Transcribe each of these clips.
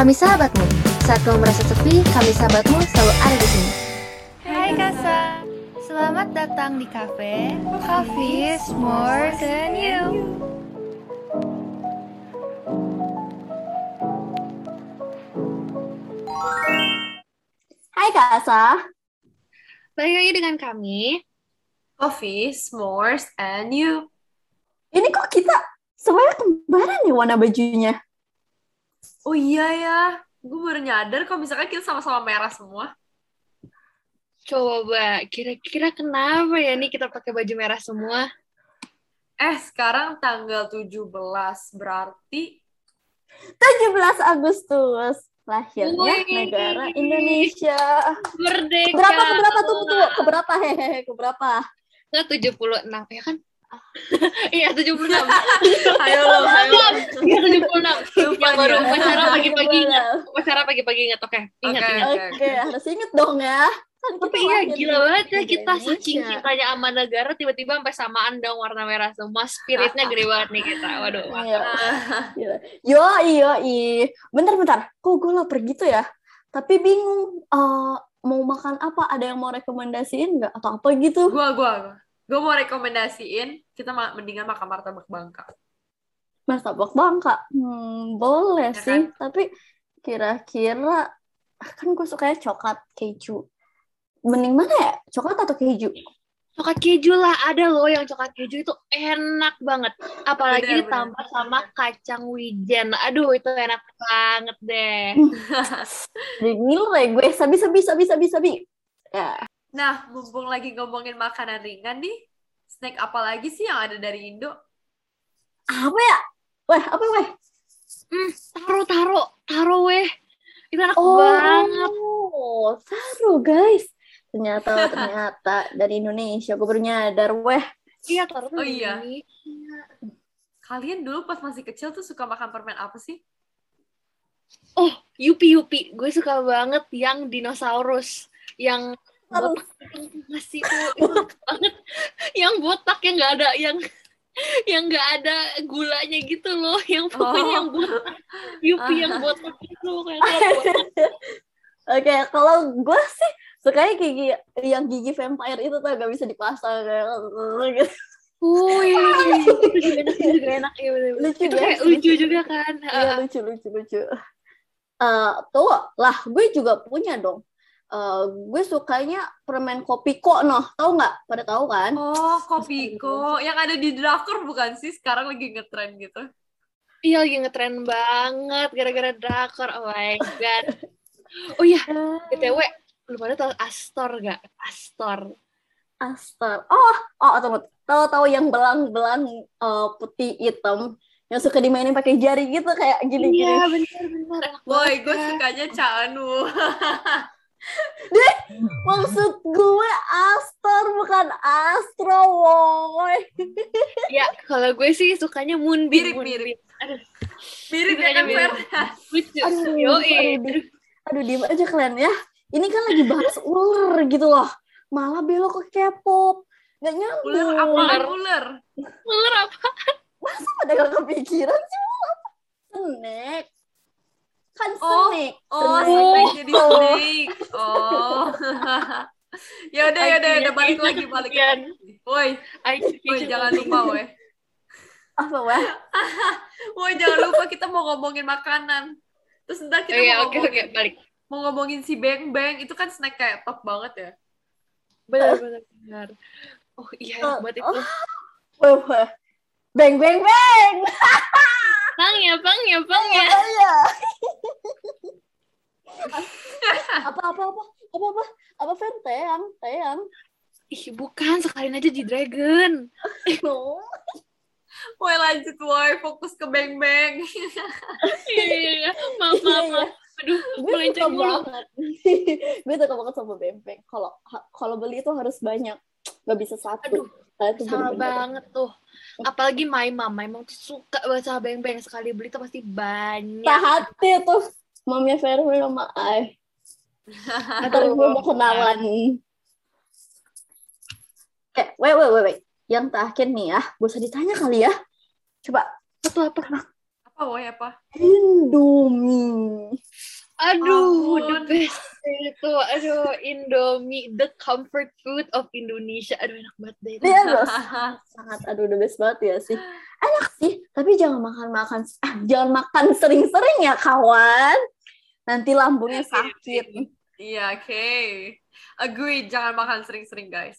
Kami sahabatmu. Saat kamu merasa sepi, kami sahabatmu selalu ada di sini. Hai Kasa, selamat datang di cafe Coffee is more than you. Hai Kak Asa. Balik lagi dengan kami. Coffee, s'mores, and you. Ini kok kita semuanya kembaran nih warna bajunya. Oh iya ya, gue baru nyadar kalau misalkan kita sama-sama merah semua. Coba, kira-kira kenapa ya nih kita pakai baju merah semua? Eh, sekarang tanggal 17, berarti 17 Agustus lahirnya Wih. negara Indonesia. Merdeka. Keberapa keberapa tuh tuh keberapa hehehe keberapa? Nggak 76 ya kan? Iya 76. ayo lo, ayo. Iya 76. Lupa Yang baru upacara pagi-pagi ingat. Upacara pagi-pagi ingat, oke. Ingat, ingat. oke. Harus inget dong ya. Kan Tapi iya gila banget ya kita saking cintanya sama negara tiba-tiba sampai samaan dong warna merah semua spiritnya gede banget nih kita. Waduh. Iya. Gila. Yo iyo Bentar bentar. Kok gue lapar gitu ya? Tapi bingung. eh, mau makan apa? Ada yang mau rekomendasiin nggak atau apa gitu? Gua, gua, gua. Gue mau rekomendasiin, kita ma- mendingan makan martabak bangka. Martabak Bangka. Hmm, boleh Ya sih. Tapi kira-kira kan gue sukanya coklat keju. Mending mana ya? Coklat atau keju? Coklat keju lah ada loh yang coklat keju itu enak banget. Apalagi Bener, ditambah sama kacang wijen. Aduh itu enak banget deh. Jadi nilai gue sabi sabi sabi sabi sabi. Ya. Nah, mumpung lagi ngomongin makanan ringan nih, snack apa lagi sih yang ada dari Indo? Apa ya? Weh, apa weh? Hmm, taro taro taro weh. Itu enak Oh, banget. seru guys. Ternyata ternyata dari Indonesia. Gue baru nyadar weh. Iya taro tuh Oh, iya. Kalian dulu pas masih kecil tuh suka makan permen apa sih? Oh, Yupi Yupi. Gue suka banget yang dinosaurus. Yang masih enak banget. Yang botak yang nggak ada yang yang nggak ada gulanya gitu loh. Yang pokoknya Oh. yang botak. Yupi yang botak gitu. Oke, kalau gue sih sukanya gigi yang gigi vampire itu tuh gak bisa dipasang kayak gitu. Wih, itu juga enak, itu juga enak. Iya bener-bener. Lucu Itu guys, kayak lucu lucu. juga kan. Iya lucu lucu lucu. Eh tuh lah, gue juga punya dong. Eh gue sukanya permen kopi kok noh, tahu nggak? Pada tahu kan? Oh, Kopiko. Yang ada di drakor bukan sih? Sekarang lagi ngetren gitu. Iya lagi ngetren banget gara-gara drakor. Oh my god. Oh iya, BTW, lu pada tau Astor gak? Astor. Astar. Oh, oh tunggu. Tahu-tahu yang belang-belang eh, putih hitam yang suka dimainin pakai jari gitu kayak gini-gini. Iya, bener-bener enak Boy, gue sukanya Canu. Maksud gue Astor bukan Astro, woy. Ya, kalau gue sih sukanya Moonbeam. Mirip-mirip. Aduh, Mirip ya kan, Fer? lucu. Aduh, Yoi. aduh, aduh, diem aja kalian ya. Ini kan lagi bahas ular gitu loh. Malah belok ke K-pop. Gak nyambung. Ular apaan ular? Ular apa? Masa pada gak kepikiran sih ular? Snack. Kan Oh, snack. Oh, Snack. snake jadi snake. Oh. ya udah, ya udah, ya udah balik lagi, balik lagi. Woi, woi jangan lupa, woi. Apa, wah? Woi, jangan lupa kita mau ngomongin makanan. Terus ntar kita Oh, iya, mau oke, ngomongin, oke, balik. mau ngomongin si Beng Beng. Itu kan snack kayak top banget ya. Bener, bener, bener. Oh iya, enak Oh, oh. itu. Wah, wah. Bang, bang, bang. Bang ya, bang ya, bang ya. Iya. apa, apa, apa? Apa, apa? Apa, Fen? Teang, teang. Ih, bukan, sekalian aja di Dragon. No. Woi, lanjut, woi. Fokus ke Beng Beng. Iya, iya, iya. Maaf, maaf, Iya, maaf. Aduh, gue suka banget gue suka banget sama bempeng kalau kalau beli itu harus banyak nggak bisa satu Aduh, itu Sama bener-bener. banget tuh. Apalagi Maimam. Maimam tuh suka banget sama beng-beng. Sekali beli tuh pasti banyak. tak hati tuh mamnya Verwe sama Ai ntar gue mau kenalan eh wait wait wait wait yang terakhir nih ya gue usah ditanya kali ya coba Itu apa? Apa, Apa woy apa? Indomie. Aduh, Ampun. the best itu. Aduh, Indomie, the comfort food of Indonesia. Aduh, enak banget deh. Iya loh, sangat aduh the best banget ya sih. Enak sih, tapi jangan makan makan ah, jangan makan sering-sering ya kawan. Nanti lambungnya sakit. Iya, oke. Agree, jangan makan sering-sering, guys.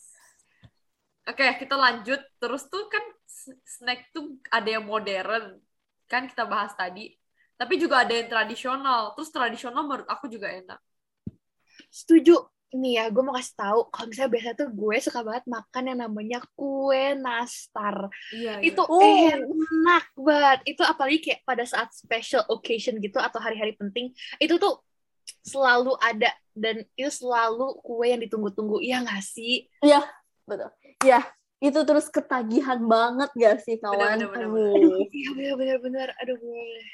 Oke, kita lanjut. Terus tuh kan snack tuh ada yang modern. Kan kita bahas tadi. Tapi juga ada yang tradisional. Terus tradisional menurut aku juga enak. Setuju. Nih ya, gue mau kasih tahu kalau misalnya biasa tuh gue suka banget makan yang namanya kue nastar. Iya, Itu Oh. enak banget. Itu apalagi kayak pada saat special occasion gitu atau hari-hari penting, itu tuh selalu ada dan itu selalu kue yang ditunggu-tunggu. Iya nggak sih? Betul. Ya, itu terus ketagihan banget gak sih kawan? Bener, bener, Aduh. Aduh, iya bener-bener. Aduh, boleh.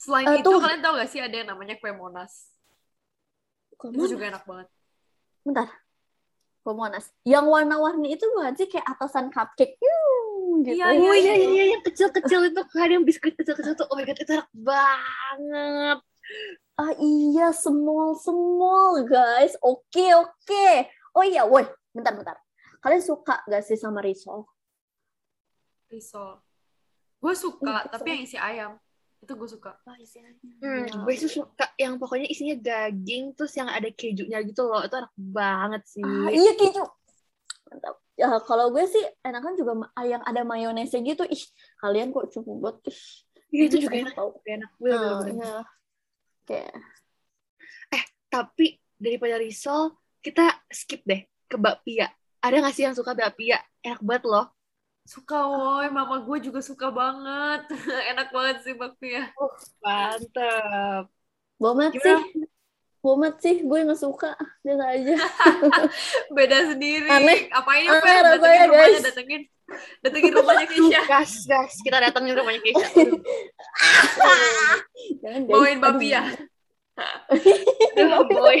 Selain Eh, itu, tuh- kalian tahu gak sih ada yang namanya kue monas? Kue Itu Monas. juga enak banget. Bentar. Kue Monas. Yang warna-warni itu bukan sih kayak atasan cupcake. Hmm, gitu. Iya, Oh iya, iya, iya, yang kecil-kecil itu kan yang biskuit kecil-kecil tuh. Oh my god, itu enak banget. Ah iya, small small guys. Oke oke. Oh iya, woi, bentar bentar. Kalian suka gak sih sama risol? Risol. Gue suka, Hmm, tapi yang isi ayam. Itu gue suka. Hmm, gue tuh suka yang pokoknya isinya daging terus yang ada kejunya gitu loh. Itu enak banget sih. Ah, iya keju. Mantap. Ya kalau gue sih enakan juga yang ada mayonesnya gitu. Ih, kalian kok cukup buat. Ih, Iya, itu juga enak. tau. Enak Nah, Kayak Tapi daripada risol, kita skip deh ke bakpia. Ada gak sih yang suka bakpia? Enak banget loh. Suka woy, mama gue juga suka banget. enak banget sih bakpia. Mantep. bomet Gimana? sih. Bomet sih, gue nggak suka. Biasa aja. Beda sendiri. Aneh. Apa ini, Aneh Fer? rasanya, Datengin rumahnya, guys. datengin. Datengin rumahnya Keisha. Gas, gas. Kita datangin rumahnya Keisha. Jangan. Bawain Aduh. bakpia. Aduh, boy.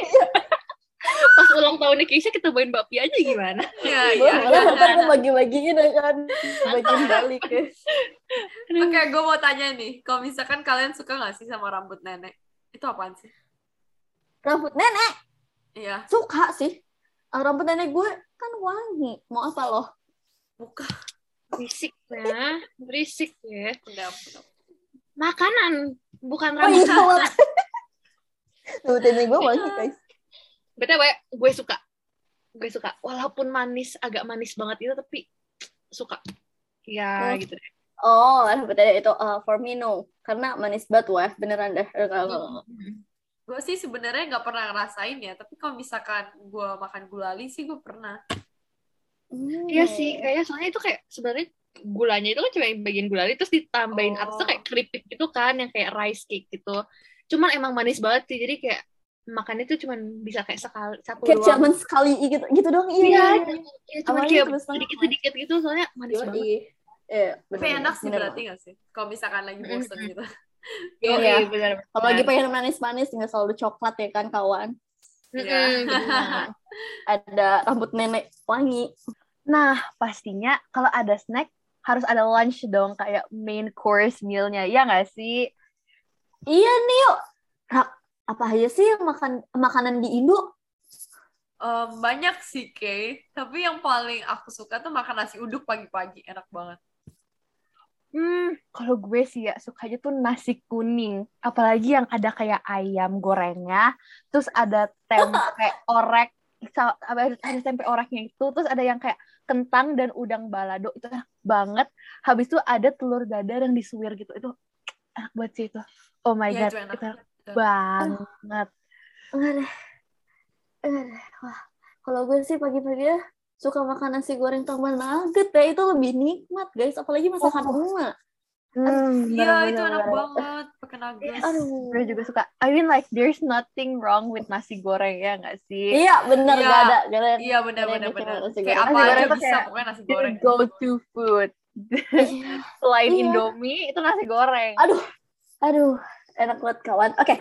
Pas ulang tahunnya Keisha, kita bawain bakpia aja gimana? Gue iya. malah ntar gue bagi-bagiin ya kan. Bagiin balik ya. Oke, gue mau tanya nih. Kalau misalkan kalian suka gak sih sama rambut nenek? Itu apaan sih? Rambut nenek Iya. suka sih. Ah, Rambut nenek gue kan wangi. Mau apa loh? Bukan. Berisik ya. Berisik ya. Makanan, bukan Oh iya. Rambut nenek gue wangi guys. BTW, gue suka. Gue suka. Walaupun manis, agak manis banget itu, tapi suka. Ya, Oh. gitu deh. Oh, nenek itu uh, for me no. Karena manis banget wah, beneran deh. Kalau Gue sih sebenarnya nggak pernah ngerasain ya. Tapi kalau misalkan gue makan gulali sih gue pernah. Iya sih, kayaknya soalnya itu kayak sebenarnya gulanya itu kan cuma yang bagian gulali terus ditambahin Oh. atasnya kayak keripik gitu kan yang kayak rice cake gitu. Cuman emang manis banget sih jadi kayak makannya tuh cuman bisa kayak sekali satu kayak doang. cuman sekali gitu gitu dong iya. Iya, iya. ya, cuman kayak sedikit-sedikit gitu soalnya manis Yoi. banget. Iya, Tapi enak sih berarti nggak sih? Kalau misalkan lagi bosen gitu. Iya, Iya. benar. Kalau lagi pengen manis-manis nggak selalu coklat ya kan kawan. Iya. Nah, ada rambut nenek wangi. Nah, pastinya kalau ada snack harus ada lunch dong kayak main course mealnya ya nggak sih? Iya nih yuk. Apa aja sih yang makan makanan di Indo? Em, banyak sih, Kay. Tapi yang paling aku suka tuh makan nasi uduk pagi-pagi. Enak banget. Hmm, kalau gue sih ya sukanya tuh nasi kuning. Apalagi yang ada kayak ayam gorengnya, terus ada tempe orek, ada tempe oreknya itu, terus ada yang kayak kentang dan udang balado itu enak banget. Habis itu ada telur dadar yang disuir gitu. Itu enak banget sih itu. Oh my Iya, god, itu enak. itu enak Itu banget. Enggak deh. Enggak deh. Wah, kalau gue sih pagi-pagi ya suka makan nasi goreng tambah nugget ya itu lebih nikmat guys apalagi masakan Oh. emak Hmm, Iya, itu enak banget. Pakai nuggets. aduh Gue juga suka. I mean like there's nothing wrong with nasi goreng ya nggak sih? iya bener Iya. gak ada gak ada Iya, bikin bener. nasi Kayak apa aja bisa pokoknya nasi goreng. go to food. Iya. Selain Iya. Indomie itu nasi goreng. aduh aduh enak banget kawan oke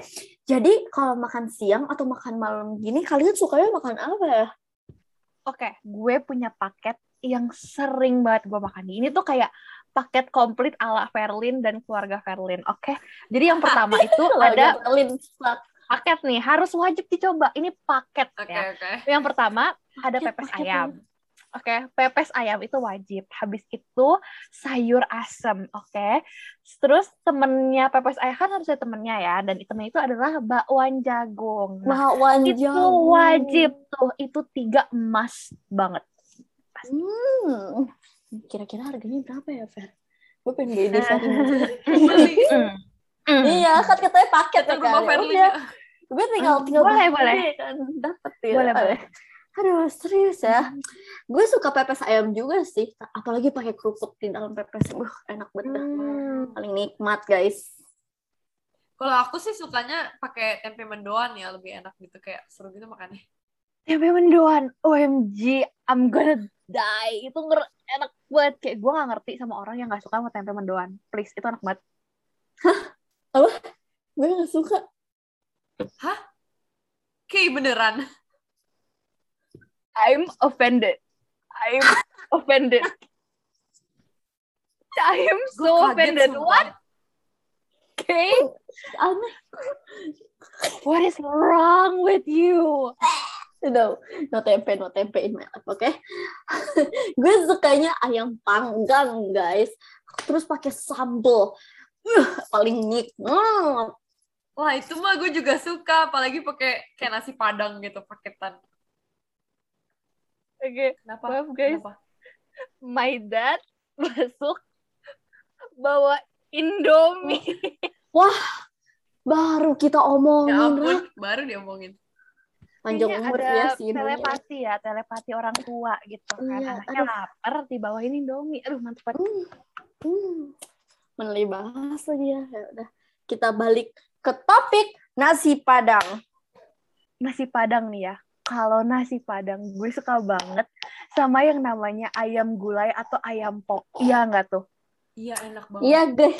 jadi kalau makan siang atau makan malam gini kalian sukanya makan apa ya Oke, gue punya paket yang sering banget gue makan. Ini tuh kayak paket komplit ala Verlin dan keluarga Verlin. Oke. Jadi yang pertama itu ada Berlin, slut. paket nih, harus wajib dicoba. Ini paket Oke, ya. oke. Yang pertama ada pepes paket ayam. Oke, pepes ayam itu wajib. Habis itu sayur asem, oke. Terus temennya pepes ayam kan harus ada temennya ya, dan temennya itu adalah bakwan jagung. Nah, Bakwan itu jagung. wajib tuh, itu tiga emas banget. Hmm. Kira-kira harganya berapa ya, Fer? Gue pengen beli di sana. Beli. Mm. Mm. Iya, kan katanya paket ya kan. Udah, ya. gue tinggal tinggal Boleh, beli boleh. kan dapat ya. Boleh, boleh. Aduh, serius ya. Gue suka pepes ayam juga sih, apalagi pakai kerupuk di dalam pepes. Uh, enak banget. Hmm. Paling nikmat, guys. Kalau aku sih sukanya pakai tempe mendoan ya, lebih enak gitu kayak seru gitu makannya. Tempe mendoan, OMG, I'm gonna die. Itu enak banget. Kayak gue gak ngerti sama orang yang gak suka sama tempe mendoan. Please, itu enak banget. Gue gak suka. Kayak beneran. I'm offended. I'm offended. I am Gue so offended. sumpah. What? Okay? Aneh. What is wrong with you? No, no tempe, no tempe in my life, oke? gue sukanya ayam panggang, guys. Terus pakai sambal. Uh, paling nikmat. Wah, itu mah gue juga suka, apalagi pakai kayak nasi padang gitu paketan. Oke, Kenapa? Maaf, guys. Kenapa? my dad masuk bawa Indomie. Baru kita Ya omongin, ampun, Ra. baru diomongin. Panjang Kayaknya umur ada ya si Indomie. telepati ya, telepati orang tua gitu kan. Iya, Anaknya lapar dibawain Indomie. Aduh, mantep banget. Hmm. Hmm. Meneli bahas lagi ya. Ya udah. Kita balik ke topik nasi padang. Nasi Padang nih ya. Kalau nasi Padang gue suka banget sama yang namanya ayam gulai atau ayam pop. Iya nggak tuh? Iya, enak banget. Iya, guys.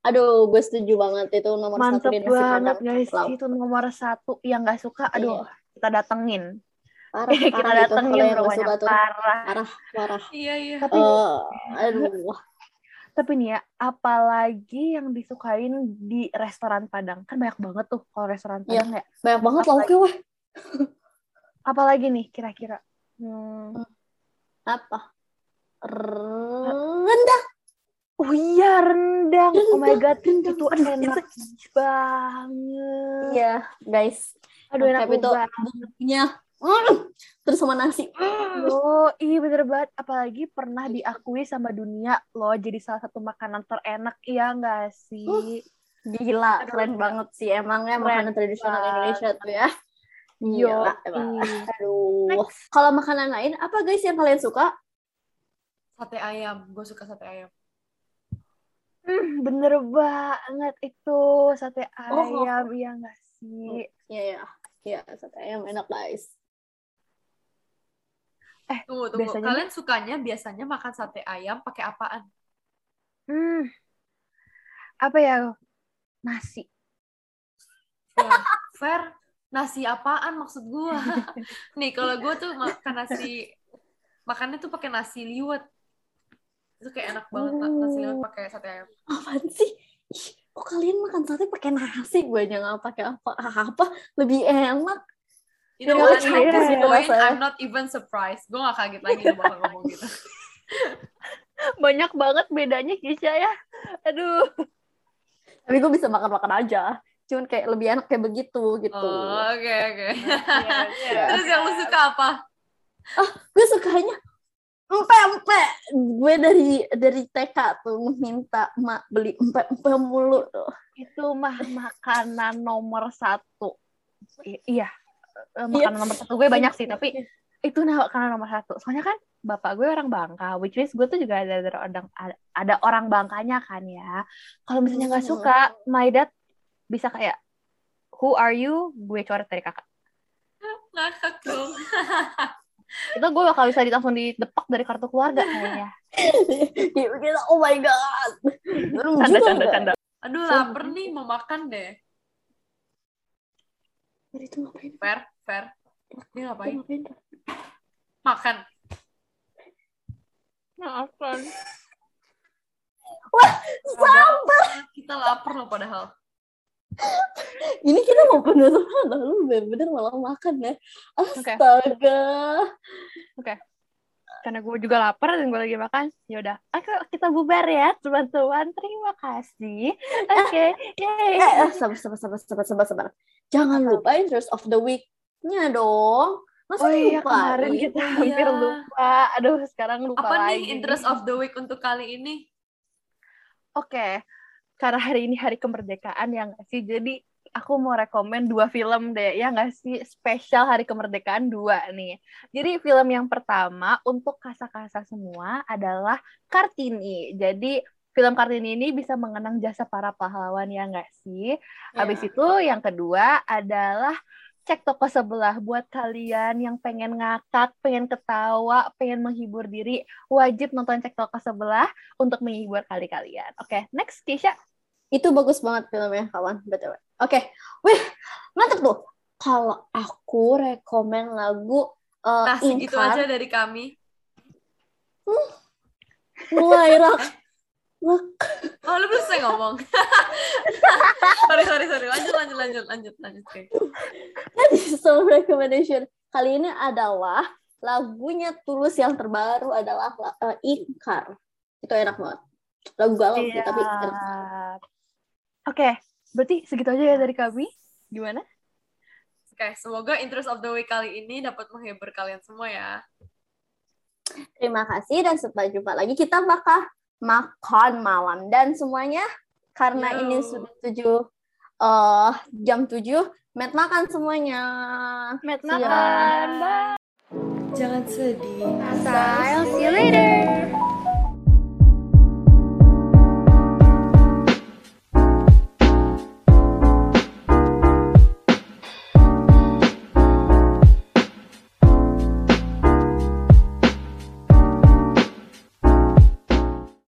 Aduh, gue setuju banget itu nomor satu Mantep di nasi banget padang. guys. Itu nomor satu. Yang nggak suka, aduh kita datengin. Parah, kita parah itu datengin gak rumahnya. Parah. Parah, parah. Iya, iya. Tapi Eh, aduh. Tapi nih ya, apalagi yang disukain di restoran Padang. Kan banyak banget tuh kalau restoran Iya. Padang ya. Banyak banget Apa lauknya, wah. Apalagi nih kira-kira? Hmm. Apa? Rendang. Oh iya, rendang. Oh my god, Rendang. itu enak itu- banget. Iya, guys. Aduh, enak Tapi itu bumbunya. Mm. Terus sama nasi. Oh, iya bener banget. Apalagi pernah diakui sama dunia loh jadi salah satu makanan terenak. Iya nggak sih? Gila, Aduh, keren banget sih. Emangnya Keren makanan tradisional banget. Indonesia tuh ya. Yo. Aduh. Kalau makanan lain, apa guys yang kalian suka? Sate ayam. Gue suka sate ayam. Hmm, bener banget itu sate Oh. ayam, iya nggak sih? Iya, iya. Iya, sate ayam enak, guys. Tunggu, tunggu. Biasanya Kalian sukanya biasanya makan sate ayam pakai apaan? Hmm, apa ya? Nasi. Ya, fair. Nasi apaan maksud gue? Nih, kalau gue tuh makan nasi, makannya tuh pakai nasi liwet. Itu kayak enak banget Nak, nasi liwet pakai sate ayam. Apaan sih? Kok kalian makan sate pakai nasi? Gue aja nggak pakai apa apa lebih enak. You know what? At this point, rasanya. I'm not even surprised. Gue gak kaget lagi lu bakal ngomong gitu. Banyak banget bedanya Kisha ya. Aduh. Tapi gue bisa makan-makan aja. Cuman kayak lebih enak kayak begitu gitu. Oh, oke, oke. Iya, iya. Terus yang lu suka apa? gue sukanya empe-empe. Gue dari dari TK tuh minta mak beli empe-empe mulu tuh. Itu mah makanan nomor satu. I- iya. Eh, Makanan nomor satu gue banyak sih, tapi itu nah makanan nomor satu. Soalnya kan bapak gue orang Bangka, which means gue tuh juga ada ada orang ada orang Bangkanya kan ya. Kalau misalnya nggak Hmm. suka, my dad bisa kayak who are you? Gue coret dari kakak. Ngakak dong. Itu gue bakal bisa di- langsung didepak dari kartu keluarga kayaknya. Gitu, gitu. Oh my god. Aduh, Canda, canda, canda. Aduh, lapar nih, mau makan deh. Tadi itu ngapain? Fair, fair. Dia Itu ngapain? ngapain? Makan. Maafkan. Sabar. Kita lapar loh padahal. Ini kita mau penutupan lalu bener-bener malah makan ya. Astaga. Karena gue juga lapar dan gue lagi makan. Ya udah, oke kita bubar ya teman-teman. Terima kasih. Oke, yay. Eh, eh, sabar, sabar, sabar, sabar, sabar, sabar. Jangan lupa interest of the week-nya dong. Masa Oh iya lupa? kemarin kita Iya. hampir lupa. Aduh sekarang lupa Apa lagi. nih interest of the week untuk kali ini? Oke, karena hari ini hari kemerdekaan ya nggak sih? Jadi aku mau rekomen dua film deh, ya nggak sih? Spesial hari kemerdekaan dua nih. Jadi film yang pertama untuk kasa-kasa semua adalah Kartini. Jadi film Kartini ini bisa mengenang jasa para pahlawan ya nggak sih? Habis itu yang kedua adalah cek toko sebelah buat kalian yang pengen ngakak, pengen ketawa, pengen menghibur diri, wajib nonton cek toko sebelah untuk menghibur kali kalian. Oke, next Kisha. Itu bagus banget filmnya, kawan. BTW. Oke. Wih, mantep tuh. Kalau aku rekomen lagu uh, Nah, segitu Inkar, aja dari kami. mulai rak. Rak. Oh, lu belum selesai ngomong. sorry, sorry, sorry. Lanjut, lanjut, lanjut, lanjut, lanjut. Oke. Tadi song recommendation kali ini adalah lagunya Tulus yang terbaru adalah uh, Inkar. Itu enak banget. Lagu galau sih, Iya. tapi enak. Oke, berarti segitu aja ya dari kami. Gimana? Oke, semoga interest of the week kali ini dapat menghibur kalian semua ya. Terima kasih dan sampai jumpa lagi. Kita bakal makan malam dan semuanya karena Yo. ini sudah tujuh eh jam tujuh. Met makan semuanya. Met ya. makan. Bye. Jangan sedih. I'll see you later.